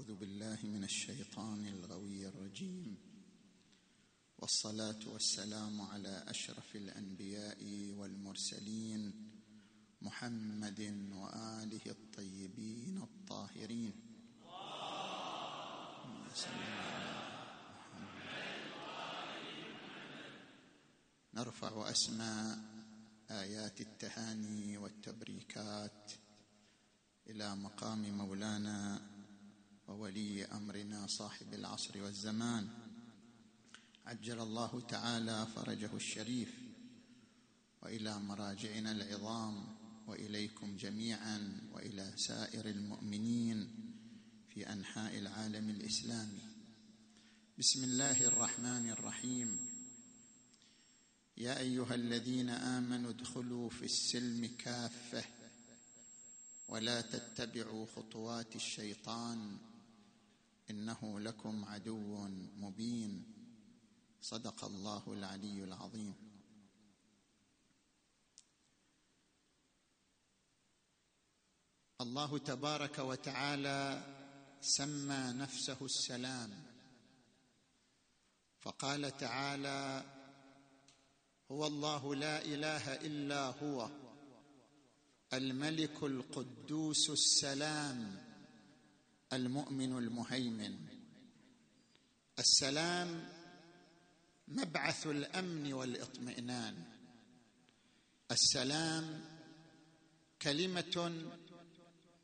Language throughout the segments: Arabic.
أعوذ بالله من الشيطان الغوي الرجيم. والصلاة والسلام على أشرف الأنبياء والمرسلين محمد وآله الطيبين الطاهرين. نرفع أسماء آيات التهاني والتبريكات إلى مقام مولانا وولي أمرنا صاحب العصر والزمان. عجل الله تعالى فرجه الشريف. وإلى مراجعنا العظام وإليكم جميعا وإلى سائر المؤمنين في أنحاء العالم الإسلامي. بسم الله الرحمن الرحيم. يا أيها الذين آمنوا ادخلوا في السلم كافة ولا تتبعوا خطوات الشيطان إنه لكم عدو مبين. صدق الله العلي العظيم. الله تبارك وتعالى سمى نفسه السلام. فقال تعالى هو الله لا إله إلا هو الملك القدوس السلام. المؤمن المهيمن. السلام مبعث الأمن والإطمئنان. السلام كلمة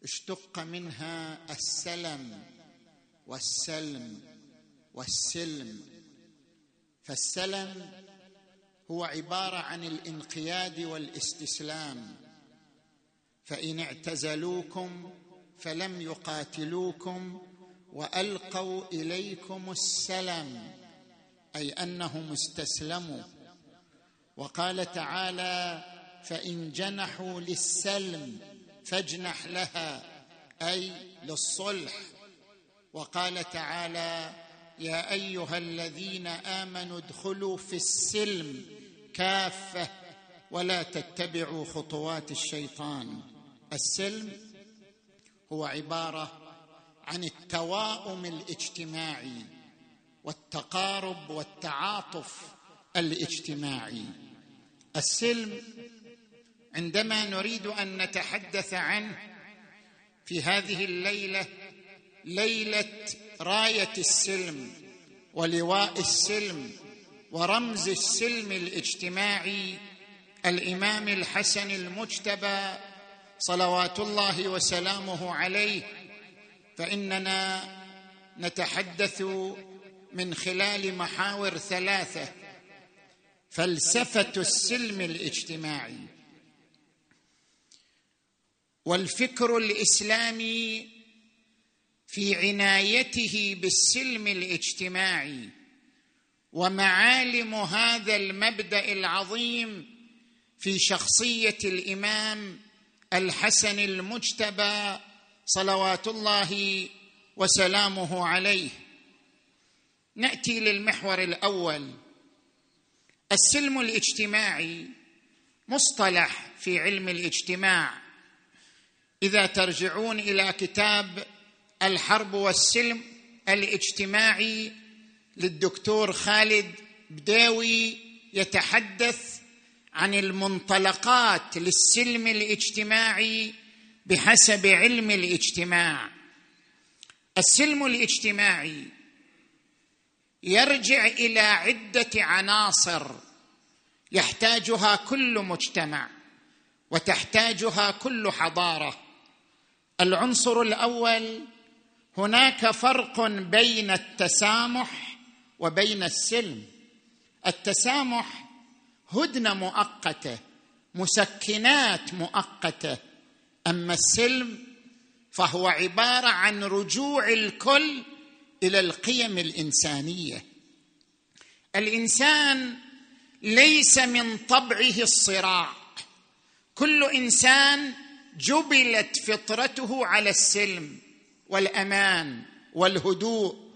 اشتق منها السلم والسلم والسلم. فالسلم هو عبارة عن الانقياد والإستسلام. فإن اعتزلوكم فلم يقاتلوكم وألقوا إليكم السلم أي أنهم استسلموا. وقال تعالى فإن جنحوا للسلم فاجنح لها أي للصلح. وقال تعالى يا أيها الذين آمنوا ادخلوا في السلم كافة ولا تتبعوا خطوات الشيطان. السلم هو عبارة عن التواؤم الاجتماعي والتقارب والتعاطف الاجتماعي. السلم عندما نريد أن نتحدث عنه في هذه الليلة ليلة راية السلم ولواء السلم ورمز السلم الاجتماعي الإمام الحسن المجتبى صلوات الله وسلامه عليه فإننا نتحدث من خلال محاور ثلاثة فلسفة السلم الاجتماعي والفكر الإسلامي في عنايته بالسلم الاجتماعي ومعالم هذا المبدأ العظيم في شخصية الإمام الحسن المجتبى صلوات الله وسلامه عليه. نأتي للمحور الأول. السلم الاجتماعي مصطلح في علم الاجتماع. إذا ترجعون إلى كتاب الحرب والسلم الاجتماعي للدكتور خالد بداوي يتحدث عن المنطلقات للسلم الاجتماعي بحسب علم الاجتماع. السلم الاجتماعي يرجع إلى عدة عناصر يحتاجها كل مجتمع وتحتاجها كل حضارة. العنصر الأول هناك فرق بين التسامح وبين السلم. التسامح هدنة مؤقتة مسكنات مؤقتة. أما السلم فهو عبارة عن رجوع الكل إلى القيم الإنسانية. الإنسان ليس من طبعه الصراع. كل إنسان جبلت فطرته على السلم والأمان والهدوء.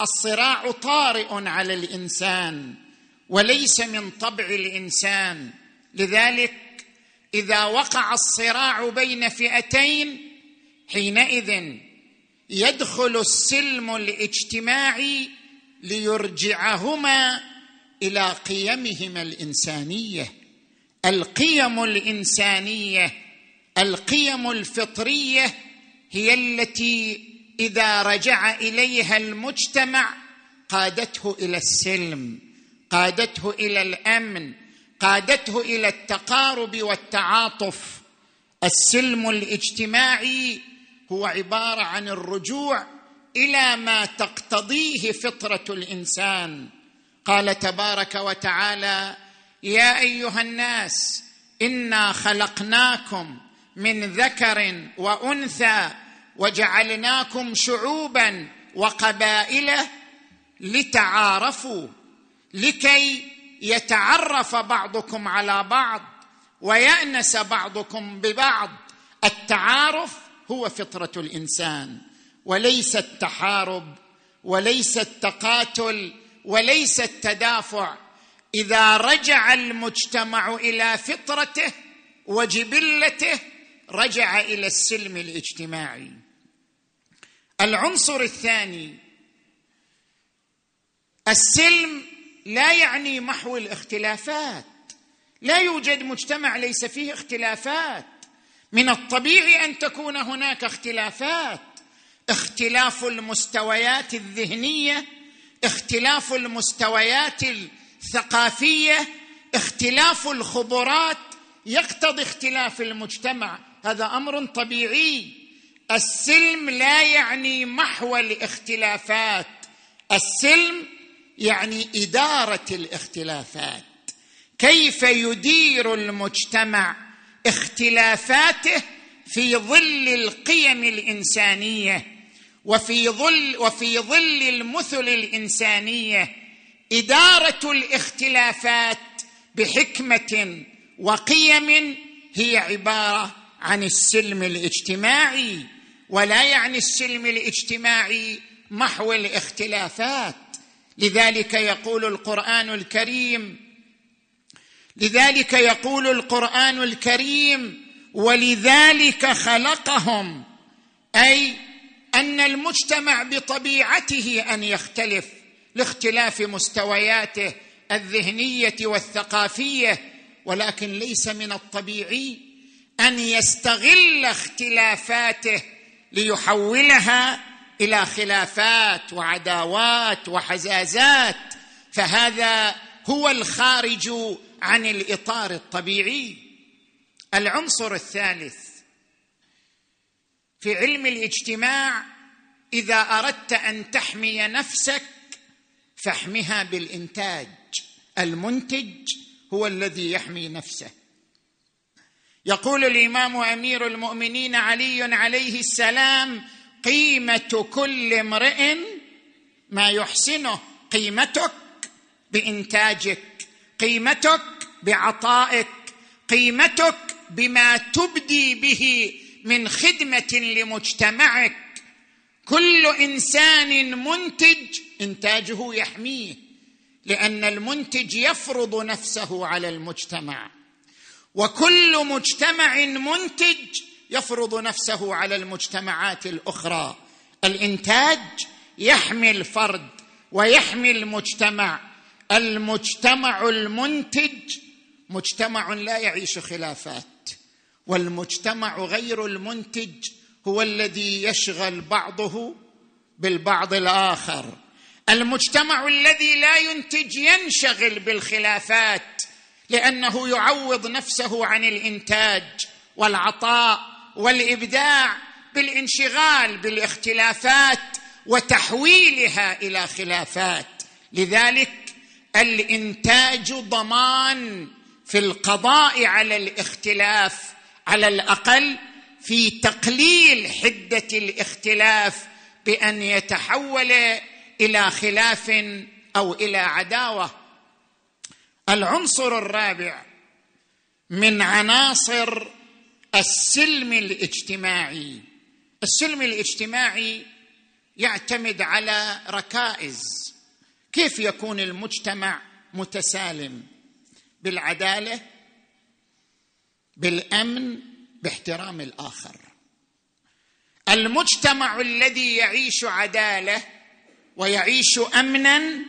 الصراع طارئ على الإنسان. وليس من طبع الإنسان. لذلك إذا وقع الصراع بين فئتين حينئذ يدخل السلم الاجتماعي ليرجعهما إلى قيمهما الإنسانية. القيم الإنسانية القيم الفطرية هي التي إذا رجع إليها المجتمع قادته إلى السلم. قادته إلى الأمن قادته إلى التقارب والتعاطف. السلم الاجتماعي هو عبارة عن الرجوع إلى ما تقتضيه فطرة الإنسان. قال تبارك وتعالى يا أيها الناس إنا خلقناكم من ذكر وأنثى وجعلناكم شعوبا وقبائل لتعارفوا لكي يتعرف بعضكم على بعض ويأنس بعضكم ببعض. التعارف هو فطرة الإنسان وليس التحارب وليس التقاتل وليس التدافع. إذا رجع المجتمع إلى فطرته وجبلته رجع إلى السلم الاجتماعي. العنصر الثاني السلم لا يعني محو الاختلافات. لا يوجد مجتمع ليس فيه اختلافات. من الطبيعي أن تكون هناك اختلافات. اختلاف المستويات الذهنية اختلاف المستويات الثقافية اختلاف الخبرات. يقتضي اختلاف المجتمع. هذا أمر طبيعي. السلم لا يعني محو الاختلافات. السلم يعني إدارة الاختلافات. كيف يدير المجتمع اختلافاته في ظل القيم الإنسانية وفي ظل وفي ظل المثل الإنسانية؟ إدارة الاختلافات بحكمة وقيم هي عبارة عن السلم الاجتماعي ولا يعني السلم الاجتماعي محو الاختلافات. لذلك يقول القرآن الكريم لذلك يقول القرآن الكريم ولذلك خلقهم أي أن المجتمع بطبيعته أن يختلف لاختلاف مستوياته الذهنية والثقافية ولكن ليس من الطبيعي أن يستغل اختلافاته ليحولها إلى خلافات وعداوات وحزازات فهذا هو الخارج عن الإطار الطبيعي. العنصر الثالث في علم الاجتماع إذا أردت أن تحمي نفسك فاحمها بالإنتاج. المنتج هو الذي يحمي نفسه. يقول الإمام أمير المؤمنين علي عليه السلام قيمة كل امرئ ما يحسنه قيمتك بإنتاجك قيمتك بعطائك قيمتك بما تبدي به من خدمة لمجتمعك. كل إنسان منتج إنتاجه يحميه لأن المنتج يفرض نفسه على المجتمع. وكل مجتمع منتج يفرض نفسه على المجتمعات الأخرى. الإنتاج يحمي الفرد ويحمي المجتمع. المجتمع المنتج مجتمع لا يعيش خلافات والمجتمع غير المنتج هو الذي يشغل بعضه بالبعض الآخر. المجتمع الذي لا ينتج ينشغل بالخلافات لأنه يعوض نفسه عن الإنتاج والعطاء. والإبداع بالانشغال بالاختلافات وتحويلها إلى خلافات. لذلك الإنتاج ضمان في القضاء على الاختلاف على الأقل في تقليل حدة الاختلاف بأن يتحول إلى خلاف أو إلى عداوة. العنصر الرابع من عناصر السلم الاجتماعي. السلم الاجتماعي يعتمد على ركائز. كيف يكون المجتمع متسالم؟ بالعدالة بالأمن باحترام الآخر. المجتمع الذي يعيش عدالة ويعيش امنا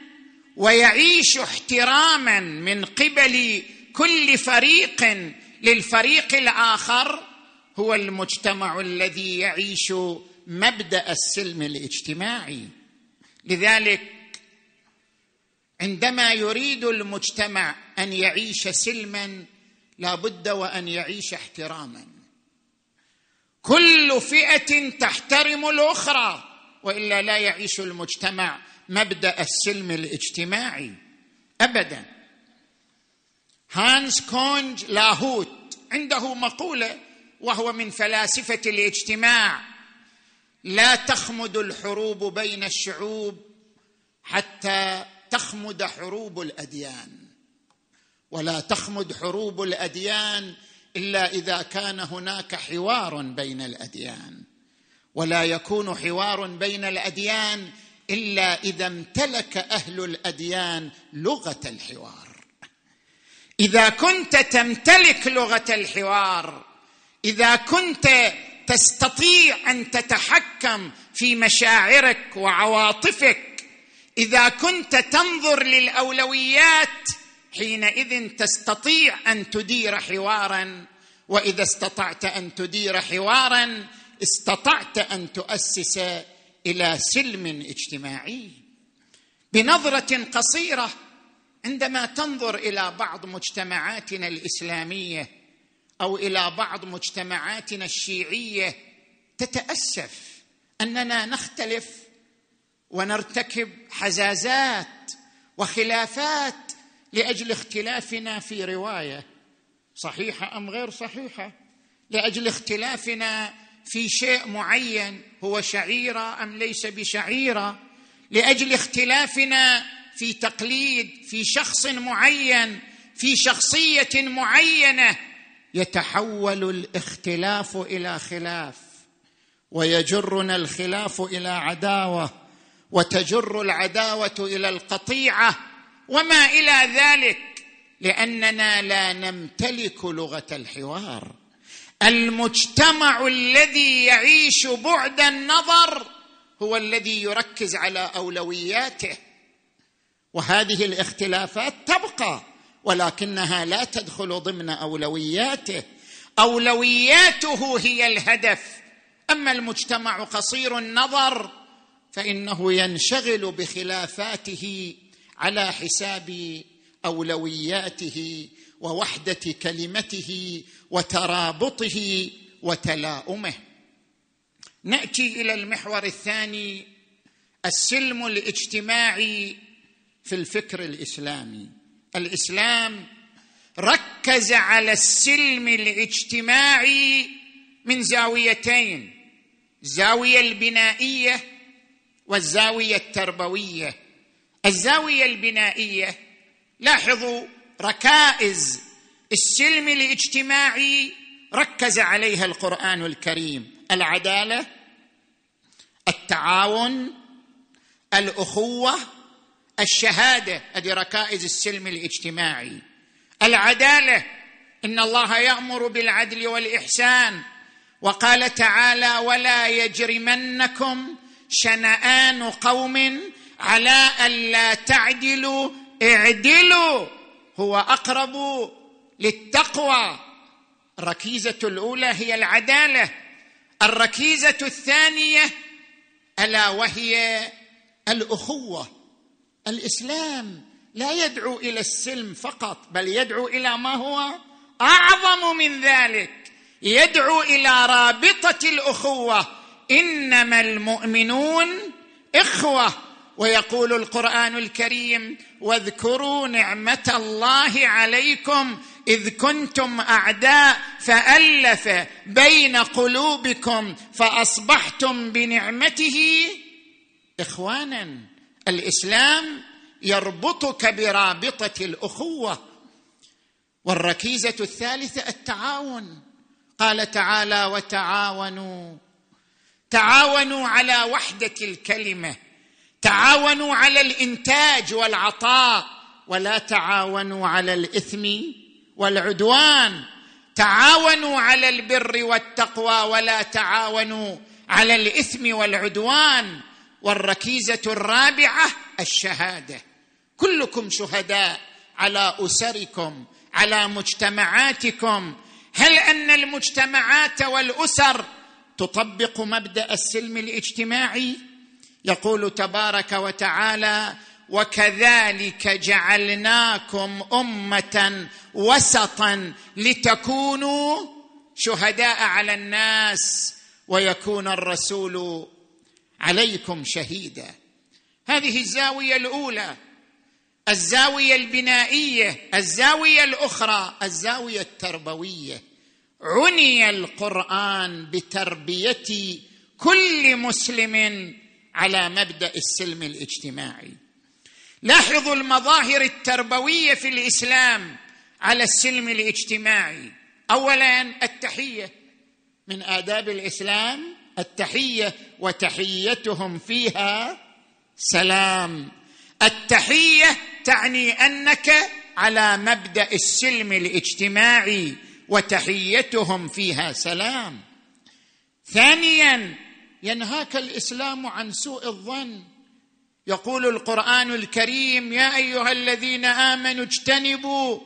ويعيش احتراما من قبل كل فريق للفريق الآخر هو المجتمع الذي يعيش مبدأ السلم الاجتماعي. لذلك عندما يريد المجتمع أن يعيش سلما لا بد وأن يعيش احتراما. كل فئة تحترم الأخرى وإلا لا يعيش المجتمع مبدأ السلم الاجتماعي. ابدا. هانس كونج لاهوت عنده مقولة وهو من فلاسفة الاجتماع. لا تخمد الحروب بين الشعوب حتى تخمد حروب الأديان. ولا تخمد حروب الأديان إلا إذا كان هناك حوار بين الأديان. ولا يكون حوار بين الأديان إلا إذا امتلك أهل الأديان لغة الحوار. إذا كنت تمتلك لغة الحوار إذا كنت تستطيع أن تتحكم في مشاعرك وعواطفك إذا كنت تنظر للأولويات حينئذ تستطيع أن تدير حوارا وإذا استطعت أن تدير حوارا استطعت أن تؤسس إلى سلم اجتماعي. بنظرة قصيرة عندما تنظر إلى بعض مجتمعاتنا الإسلامية أو إلى بعض مجتمعاتنا الشيعية تتأسف أننا نختلف ونرتكب حزازات وخلافات لأجل اختلافنا في رواية. صحيحة أم غير صحيحة؟ لأجل اختلافنا في شيء معين هو شعيرة أم ليس بشعيرة؟ لأجل اختلافنا في تقليد في شخص معين في شخصية معينة. يتحول الاختلاف إلى خلاف ويجرنا الخلاف إلى عداوة وتجر العداوة إلى القطيعة وما إلى ذلك لأننا لا نمتلك لغة الحوار. المجتمع الذي يعيش بعد النظر هو الذي يركز على أولوياته. وهذه الاختلافات تبقى ولكنها لا تدخل ضمن أولوياته. أولوياته هي الهدف. أما المجتمع قصير النظر فإنه ينشغل بخلافاته على حساب أولوياته ووحدة كلمته وترابطه وتلاؤمه. نأتي إلى المحور الثاني السلم الاجتماعي في الفكر الإسلامي. الإسلام ركز على السلم الاجتماعي من زاويتين الزاوية البنائية والزاوية التربوية. الزاوية البنائية لاحظوا ركائز السلم الاجتماعي ركز عليها القرآن الكريم. العدالة التعاون الأخوة الشهادة هذه ركائز السلم الاجتماعي. العدالة إن الله يأمر بالعدل والإحسان وقال تعالى ولا يجرمنكم شنآن قوم على ألا تعدلوا اعدلوا هو أقرب للتقوى. الركيزة الأولى هي العدالة. الركيزة الثانية ألا وهي الأخوة. الإسلام لا يدعو إلى السلم فقط بل يدعو إلى ما هو أعظم من ذلك. يدعو إلى رابطة الأخوة. إنما المؤمنون إخوة. ويقول القرآن الكريم واذكروا نعمة الله عليكم إذ كنتم أعداء فألف بين قلوبكم فأصبحتم بنعمته إخوانا. الإسلام يربطك برابطة الأخوة. والركيزة الثالثة التعاون. قال تعالى وتعاونوا. تعاونوا على وحدة الكلمة. تعاونوا على الإنتاج والعطاء. ولا تعاونوا على الإثم والعدوان. تعاونوا على البر والتقوى. ولا تعاونوا على الإثم والعدوان. والركيزة الرابعة الشهادة. كلكم شهداء على أسركم على مجتمعاتكم. هل أن المجتمعات والأسر تطبق مبدأ السلم الاجتماعي؟ يقول تبارك وتعالى وكذلك جعلناكم أمة وسطا لتكونوا شهداء على الناس ويكون الرسول عليكم شهيدا. هذه الزاوية الأولى الزاوية البنائية الزاوية الأخرى الزاوية التربوية. عني القرآن بتربية كل مسلم على مبدأ السلم الاجتماعي. لاحظوا المظاهر التربوية في الإسلام على السلم الاجتماعي. اولا التحية من آداب الإسلام التحية وتحيتهم فيها سلام. التحية تعني أنك على مبدأ السلم الاجتماعي وتحيتهم فيها سلام. ثانيا ينهاك الإسلام عن سوء الظن. يقول القرآن الكريم يا أيها الذين آمنوا اجتنبوا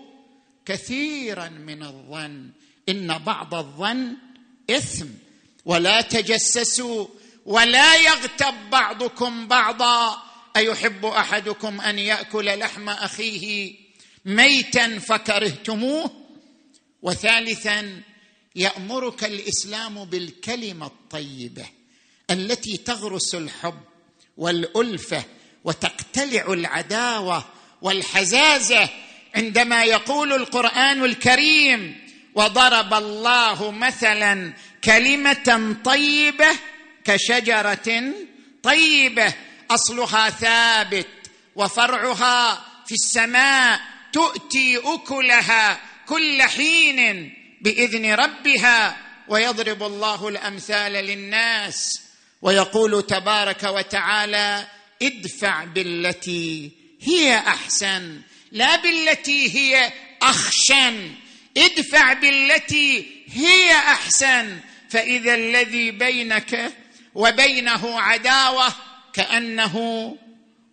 كثيرا من الظن. إن بعض الظن إثم. ولا تجسسوا ولا يغتب بعضكم بعضا. أيحب أحدكم أن يأكل لحم أخيه ميتا فكرهتموه؟ وثالثا يأمرك الإسلام بالكلمة الطيبة التي تغرس الحب والألفة وتقتلع العداوة والحزازة عندما يقول القرآن الكريم وضرب الله مثلا كلمة طيبة كشجرة طيبة أصلها ثابت وفرعها في السماء تؤتي أكلها كل حين بإذن ربها ويضرب الله الأمثال للناس ويقول تبارك وتعالى ادفع بالتي هي أحسن لا بالتي هي أخشن. ادفع بالتي هي أحسن فإذا الذي بينك وبينه عداوة كأنه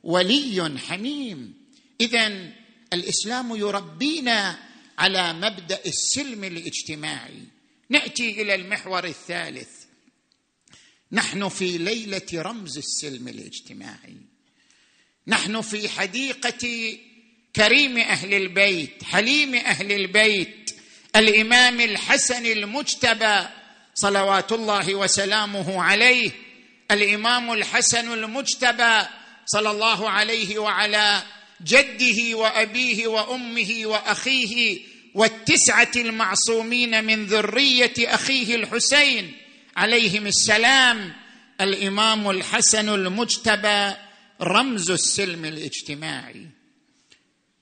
ولي حميم. اذا الإسلام يربينا على مبدأ السلم الاجتماعي. نأتي إلى المحور الثالث. نحن في ليلة رمز السلم الاجتماعي. نحن في حديقة كريم أهل البيت حليم أهل البيت الإمام الحسن المجتبى صلوات الله وسلامه عليه الإمام الحسن المجتبى صلى الله عليه وعلى جده وأبيه وأمه وأخيه والتسعة المعصومين من ذرية أخيه الحسين عليهم السلام الإمام الحسن المجتبى رمز السلم الاجتماعي.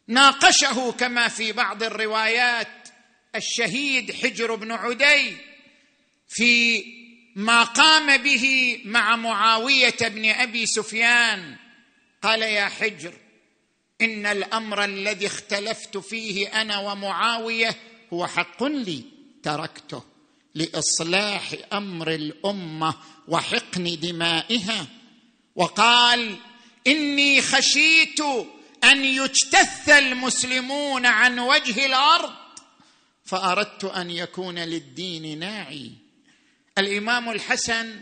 ناقشه كما في بعض الروايات الشهيد حجر بن عدي في ما قام به مع معاوية بن أبي سفيان. قال يا حجر إن الأمر الذي اختلفت فيه أنا ومعاوية هو حق لي تركته لإصلاح أمر الأمة وحقن دمائها. وقال إني خشيت أن يجتث المسلمون عن وجه الأرض. فأردت أن يكون للدين ناعي. الإمام الحسن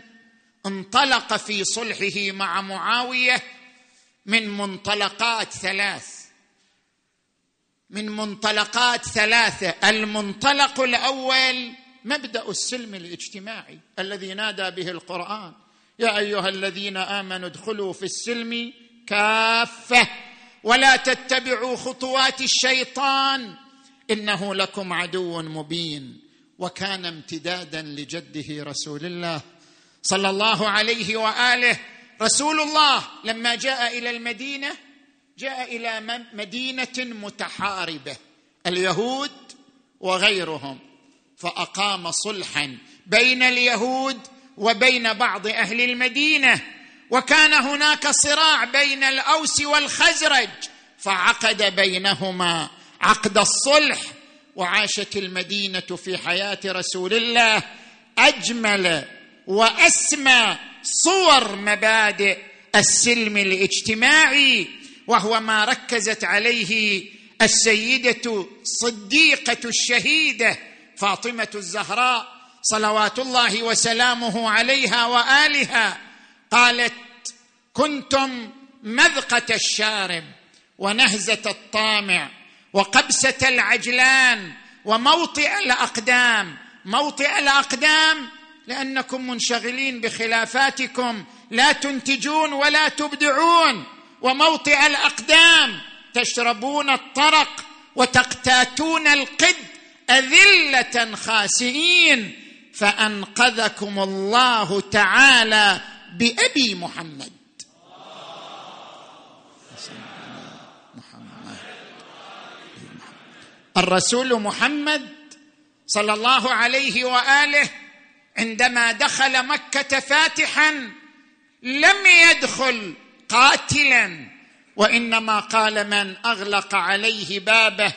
انطلق في صلحه مع معاوية من منطلقات ثلاث. من منطلقات ثلاثة. المنطلق الأول مبدأ السلم الاجتماعي الذي نادى به القرآن. يا أيها الذين آمنوا ادخلوا في السلم كافة. ولا تتبعوا خطوات الشيطان إنه لكم عدو مبين وكان امتدادا لجده رسول الله صلى الله عليه وآله. رسول الله لما جاء إلى المدينة جاء إلى مدينة متحاربة اليهود وغيرهم فأقام صلحا بين اليهود وبين بعض أهل المدينة. وكان هناك صراع بين الأوس والخزرج فعقد بينهما عقد الصلح وعاشت المدينة في حياة رسول الله أجمل وأسمى صور مبادئ السلم الاجتماعي وهو ما ركزت عليه السيدة صديقة الشهيدة فاطمة الزهراء صلوات الله وسلامه عليها وآلها. قالت كنتم مذقة الشارب ونهزة الطامع وقبسة العجلان وموطئ الأقدام. موطئ الأقدام؟ لأنكم منشغلين بخلافاتكم لا تنتجون ولا تبدعون. وموطئ الأقدام تشربون الطرق وتقتاتون القد أذلة خاسئين. فأنقذكم الله تعالى بأبي محمد. الرسول محمد صلى الله عليه وآله عندما دخل مكة فاتحا لم يدخل قاتلا وإنما قال من أغلق عليه بابه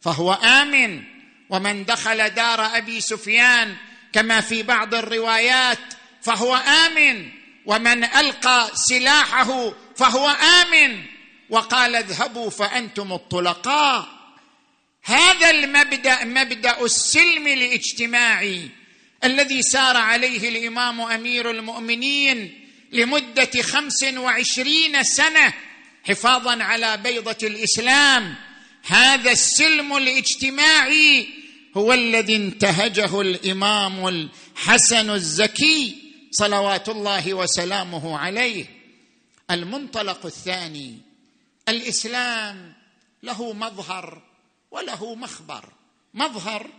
فهو آمن. ومن دخل دار أبي سفيان كما في بعض الروايات فهو آمن. ومن ألقى سلاحه فهو آمن. وقال اذهبوا فأنتم الطلقاء. هذا المبدأ مبدأ السلم الاجتماعي الذي سار عليه الإمام أمير المؤمنين لمدة خمس وعشرين سنة حفاظا على بيضة الإسلام. هذا السلم الاجتماعي هو الذي انتهجه الإمام الحسن الزكي. صلوات الله وسلامه عليه. المنطلق الثاني الإسلام له مظهر وله مخبر. مظهر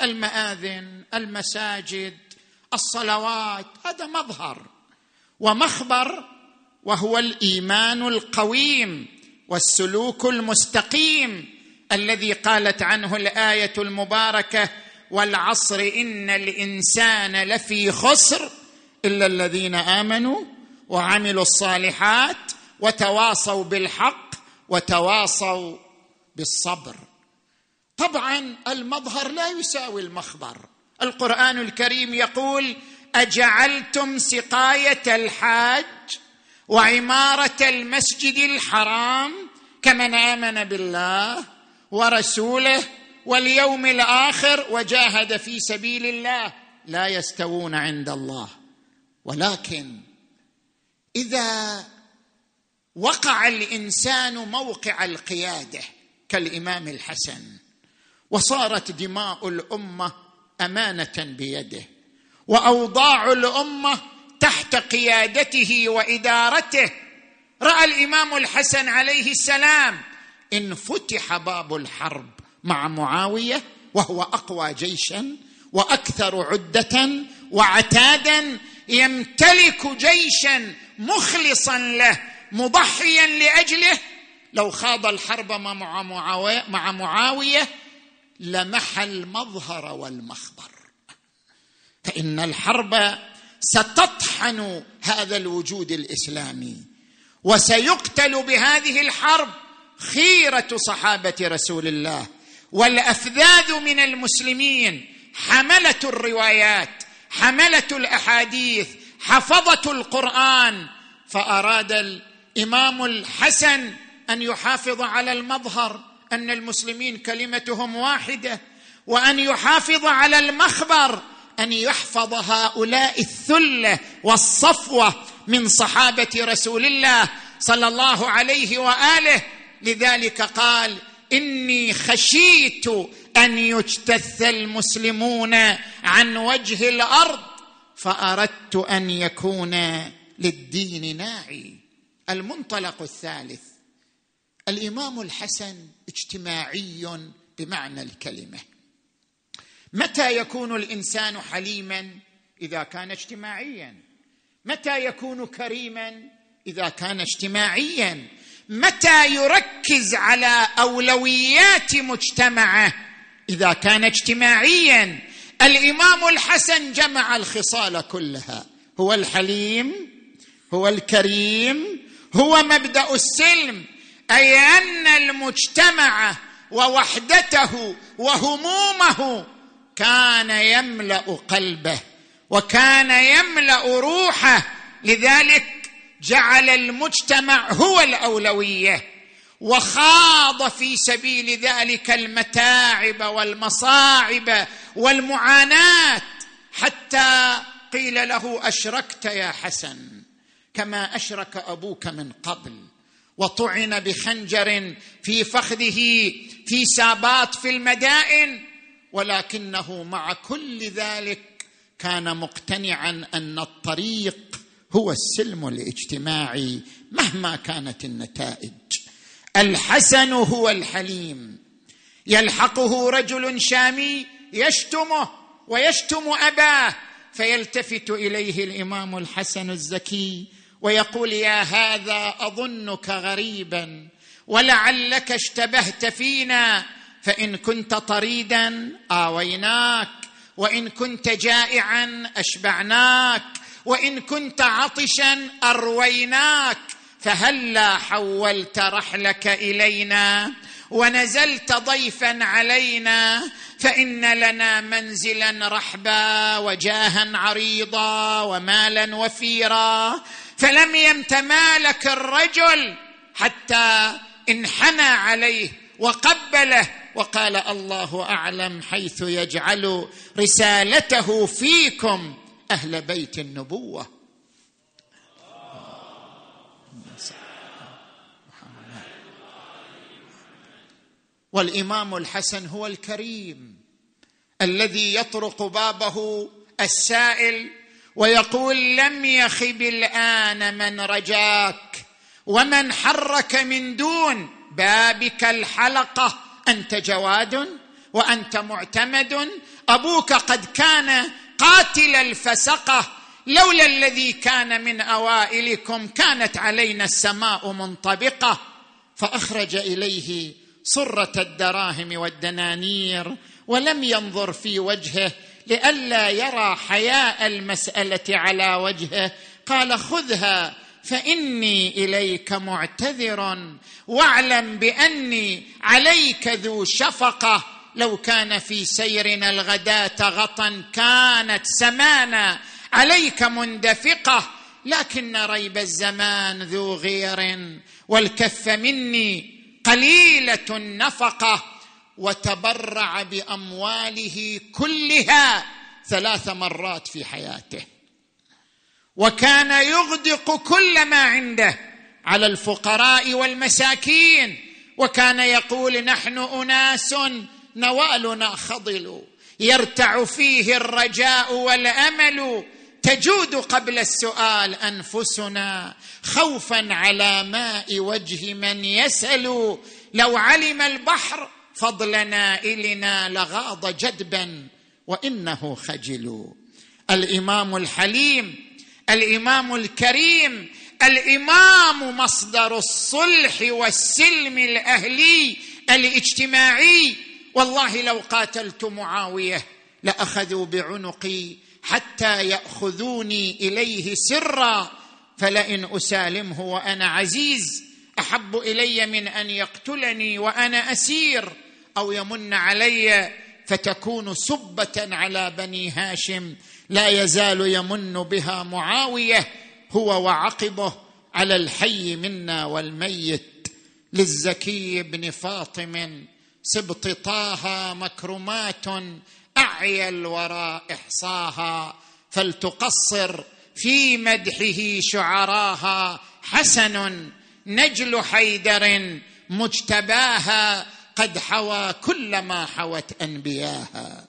المآذن المساجد الصلوات هذا مظهر. ومخبر وهو الإيمان القويم والسلوك المستقيم الذي قالت عنه الآية المباركة والعصر إن الإنسان لفي خسر إلا الذين آمنوا وعملوا الصالحات وتواصوا بالحق وتواصوا بالصبر. طبعا المظهر لا يساوي المخبر. القرآن الكريم يقول أجعلتم سقاية الحاج وعمارة المسجد الحرام كمن آمن بالله ورسوله واليوم الآخر وجاهد في سبيل الله لا يستوون عند الله. ولكن إذا وقع الإنسان موقع القيادة كالإمام الحسن وصارت دماء الأمة أمانة بيده وأوضاع الأمة تحت قيادته وإدارته رأى الإمام الحسن عليه السلام إن فتح باب الحرب مع معاوية وهو أقوى جيشا وأكثر عدة وعتادا يمتلك جيشا مخلصا له مضحيا لأجله. لو خاض الحرب مع معاويه, مع معاوية لمح المظهر والمخبر. فإن الحرب ستطحن هذا الوجود الإسلامي وسيقتل بهذه الحرب خيرة صحابة رسول الله. والأفذاذ من المسلمين حملة الروايات حمله الأحاديث حفظه القرآن فأراد الإمام الحسن أن يحافظ على المظهر أن المسلمين كلمتهم واحدة وأن يحافظ على المخبر أن يحفظ هؤلاء الثلة والصفوة من صحابة رسول الله صلى الله عليه وآله. لذلك قال إني خشيت أن يجتث المسلمون عن وجه الأرض فأردت أن يكون للدين ناعي. المنطلق الثالث الإمام الحسن اجتماعي بمعنى الكلمة. متى يكون الإنسان حليما؟ إذا كان اجتماعيا. متى يكون كريما؟ إذا كان اجتماعيا. متى يركز على أولويات مجتمعه؟ إذا كان اجتماعيا الإمام الحسن جمع الخصال كلها. هو الحليم هو الكريم هو مبدأ السلم. أي أن المجتمع ووحدته وهمومه كان يملأ قلبه وكان يملأ روحه. لذلك جعل المجتمع هو الأولوية. وخاض في سبيل ذلك المتاعب والمصاعب والمعاناة حتى قيل له أشركت يا حسن كما أشرك أبوك من قبل وطعن بخنجر في فخذه في سابات في المدائن ولكنه مع كل ذلك كان مقتنعا أن الطريق هو السلم الاجتماعي مهما كانت النتائج. الحسن هو الحليم. يلحقه رجل شامي يشتمه ويشتم أباه فيلتفت إليه الإمام الحسن الزكي ويقول يا هذا أظنك غريبا ولعلك اشتبهت فينا فإن كنت طريدا آويناك وإن كنت جائعا أشبعناك وإن كنت عطشا أرويناك فهلا حولت رحلك إلينا ونزلت ضيفا علينا فإن لنا منزلا رحبا وجاها عريضا ومالا وفيرا. فلم يمتمالك الرجل حتى انحنى عليه وقبله وقال الله أعلم حيث يجعل رسالته فيكم أهل بيت النبوة. والإمام الحسن هو الكريم الذي يطرق بابه السائل ويقول لم يخب الان من رجاك ومن حرك من دون بابك الحلقة أنت جواد وأنت معتمد أبوك قد كان قاتل الفسقة لولا الذي كان من أوائلكم كانت علينا السماء منطبقة فأخرج إليه صره الدراهم والدنانير ولم ينظر في وجهه لئلا يرى حياء المسألة على وجهه. قال خذها فإني إليك معتذر واعلم بأني عليك ذو شفقة. لو كان في سيرنا الغداة غطا كانت سمانا عليك مندفقة. لكن ريب الزمان ذو غير والكف مني قليلة النفقة وتبرع بأمواله كلها ثلاث مرات في حياته. وكان يغدق كل ما عنده على الفقراء والمساكين. وكان يقول نحن أناس نوالنا خضل يرتع فيه الرجاء والأمل تجود قبل السؤال أنفسنا خوفا على ماء وجه من يسأل لو علم البحر فضل نائلنا لغاض جدبا وإنه خجل. الإمام الحليم الإمام الكريم الإمام مصدر الصلح والسلم الأهلي الاجتماعي. والله لو قاتلت معاوية لأخذوا بعنقي حتى يأخذوني إليه سرا فلئن أسالمه وأنا عزيز أحب إلي من أن يقتلني وأنا أسير أو يمن علي فتكون سبة على بني هاشم لا يزال يمن بها معاوية هو وعقبه على الحي منا والميت. للزكي بن فاطم سبط طه مكرمات اعيا الورى إحصاها فلتقصر في مدحه شعراها. حسن نجل حيدر مجتباها قد حوى كل ما حوت أنبياها.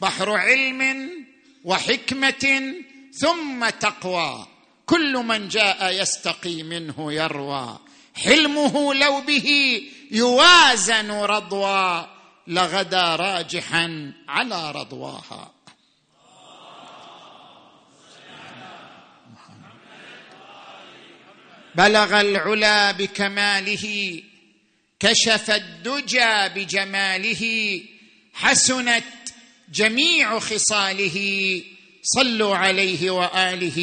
بحر علم وحكمة ثم تقوى كل من جاء يستقي منه يروى. حلمه لو به يوازن رضوى لغدا راجحا على رضواها. بلغ العلا بكماله كشف الدجى بجماله حسنت جميع خصاله. صلوا عليه وآله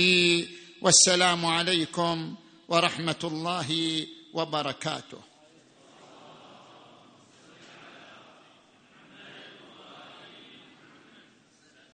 والسلام عليكم ورحمة الله وبركاته.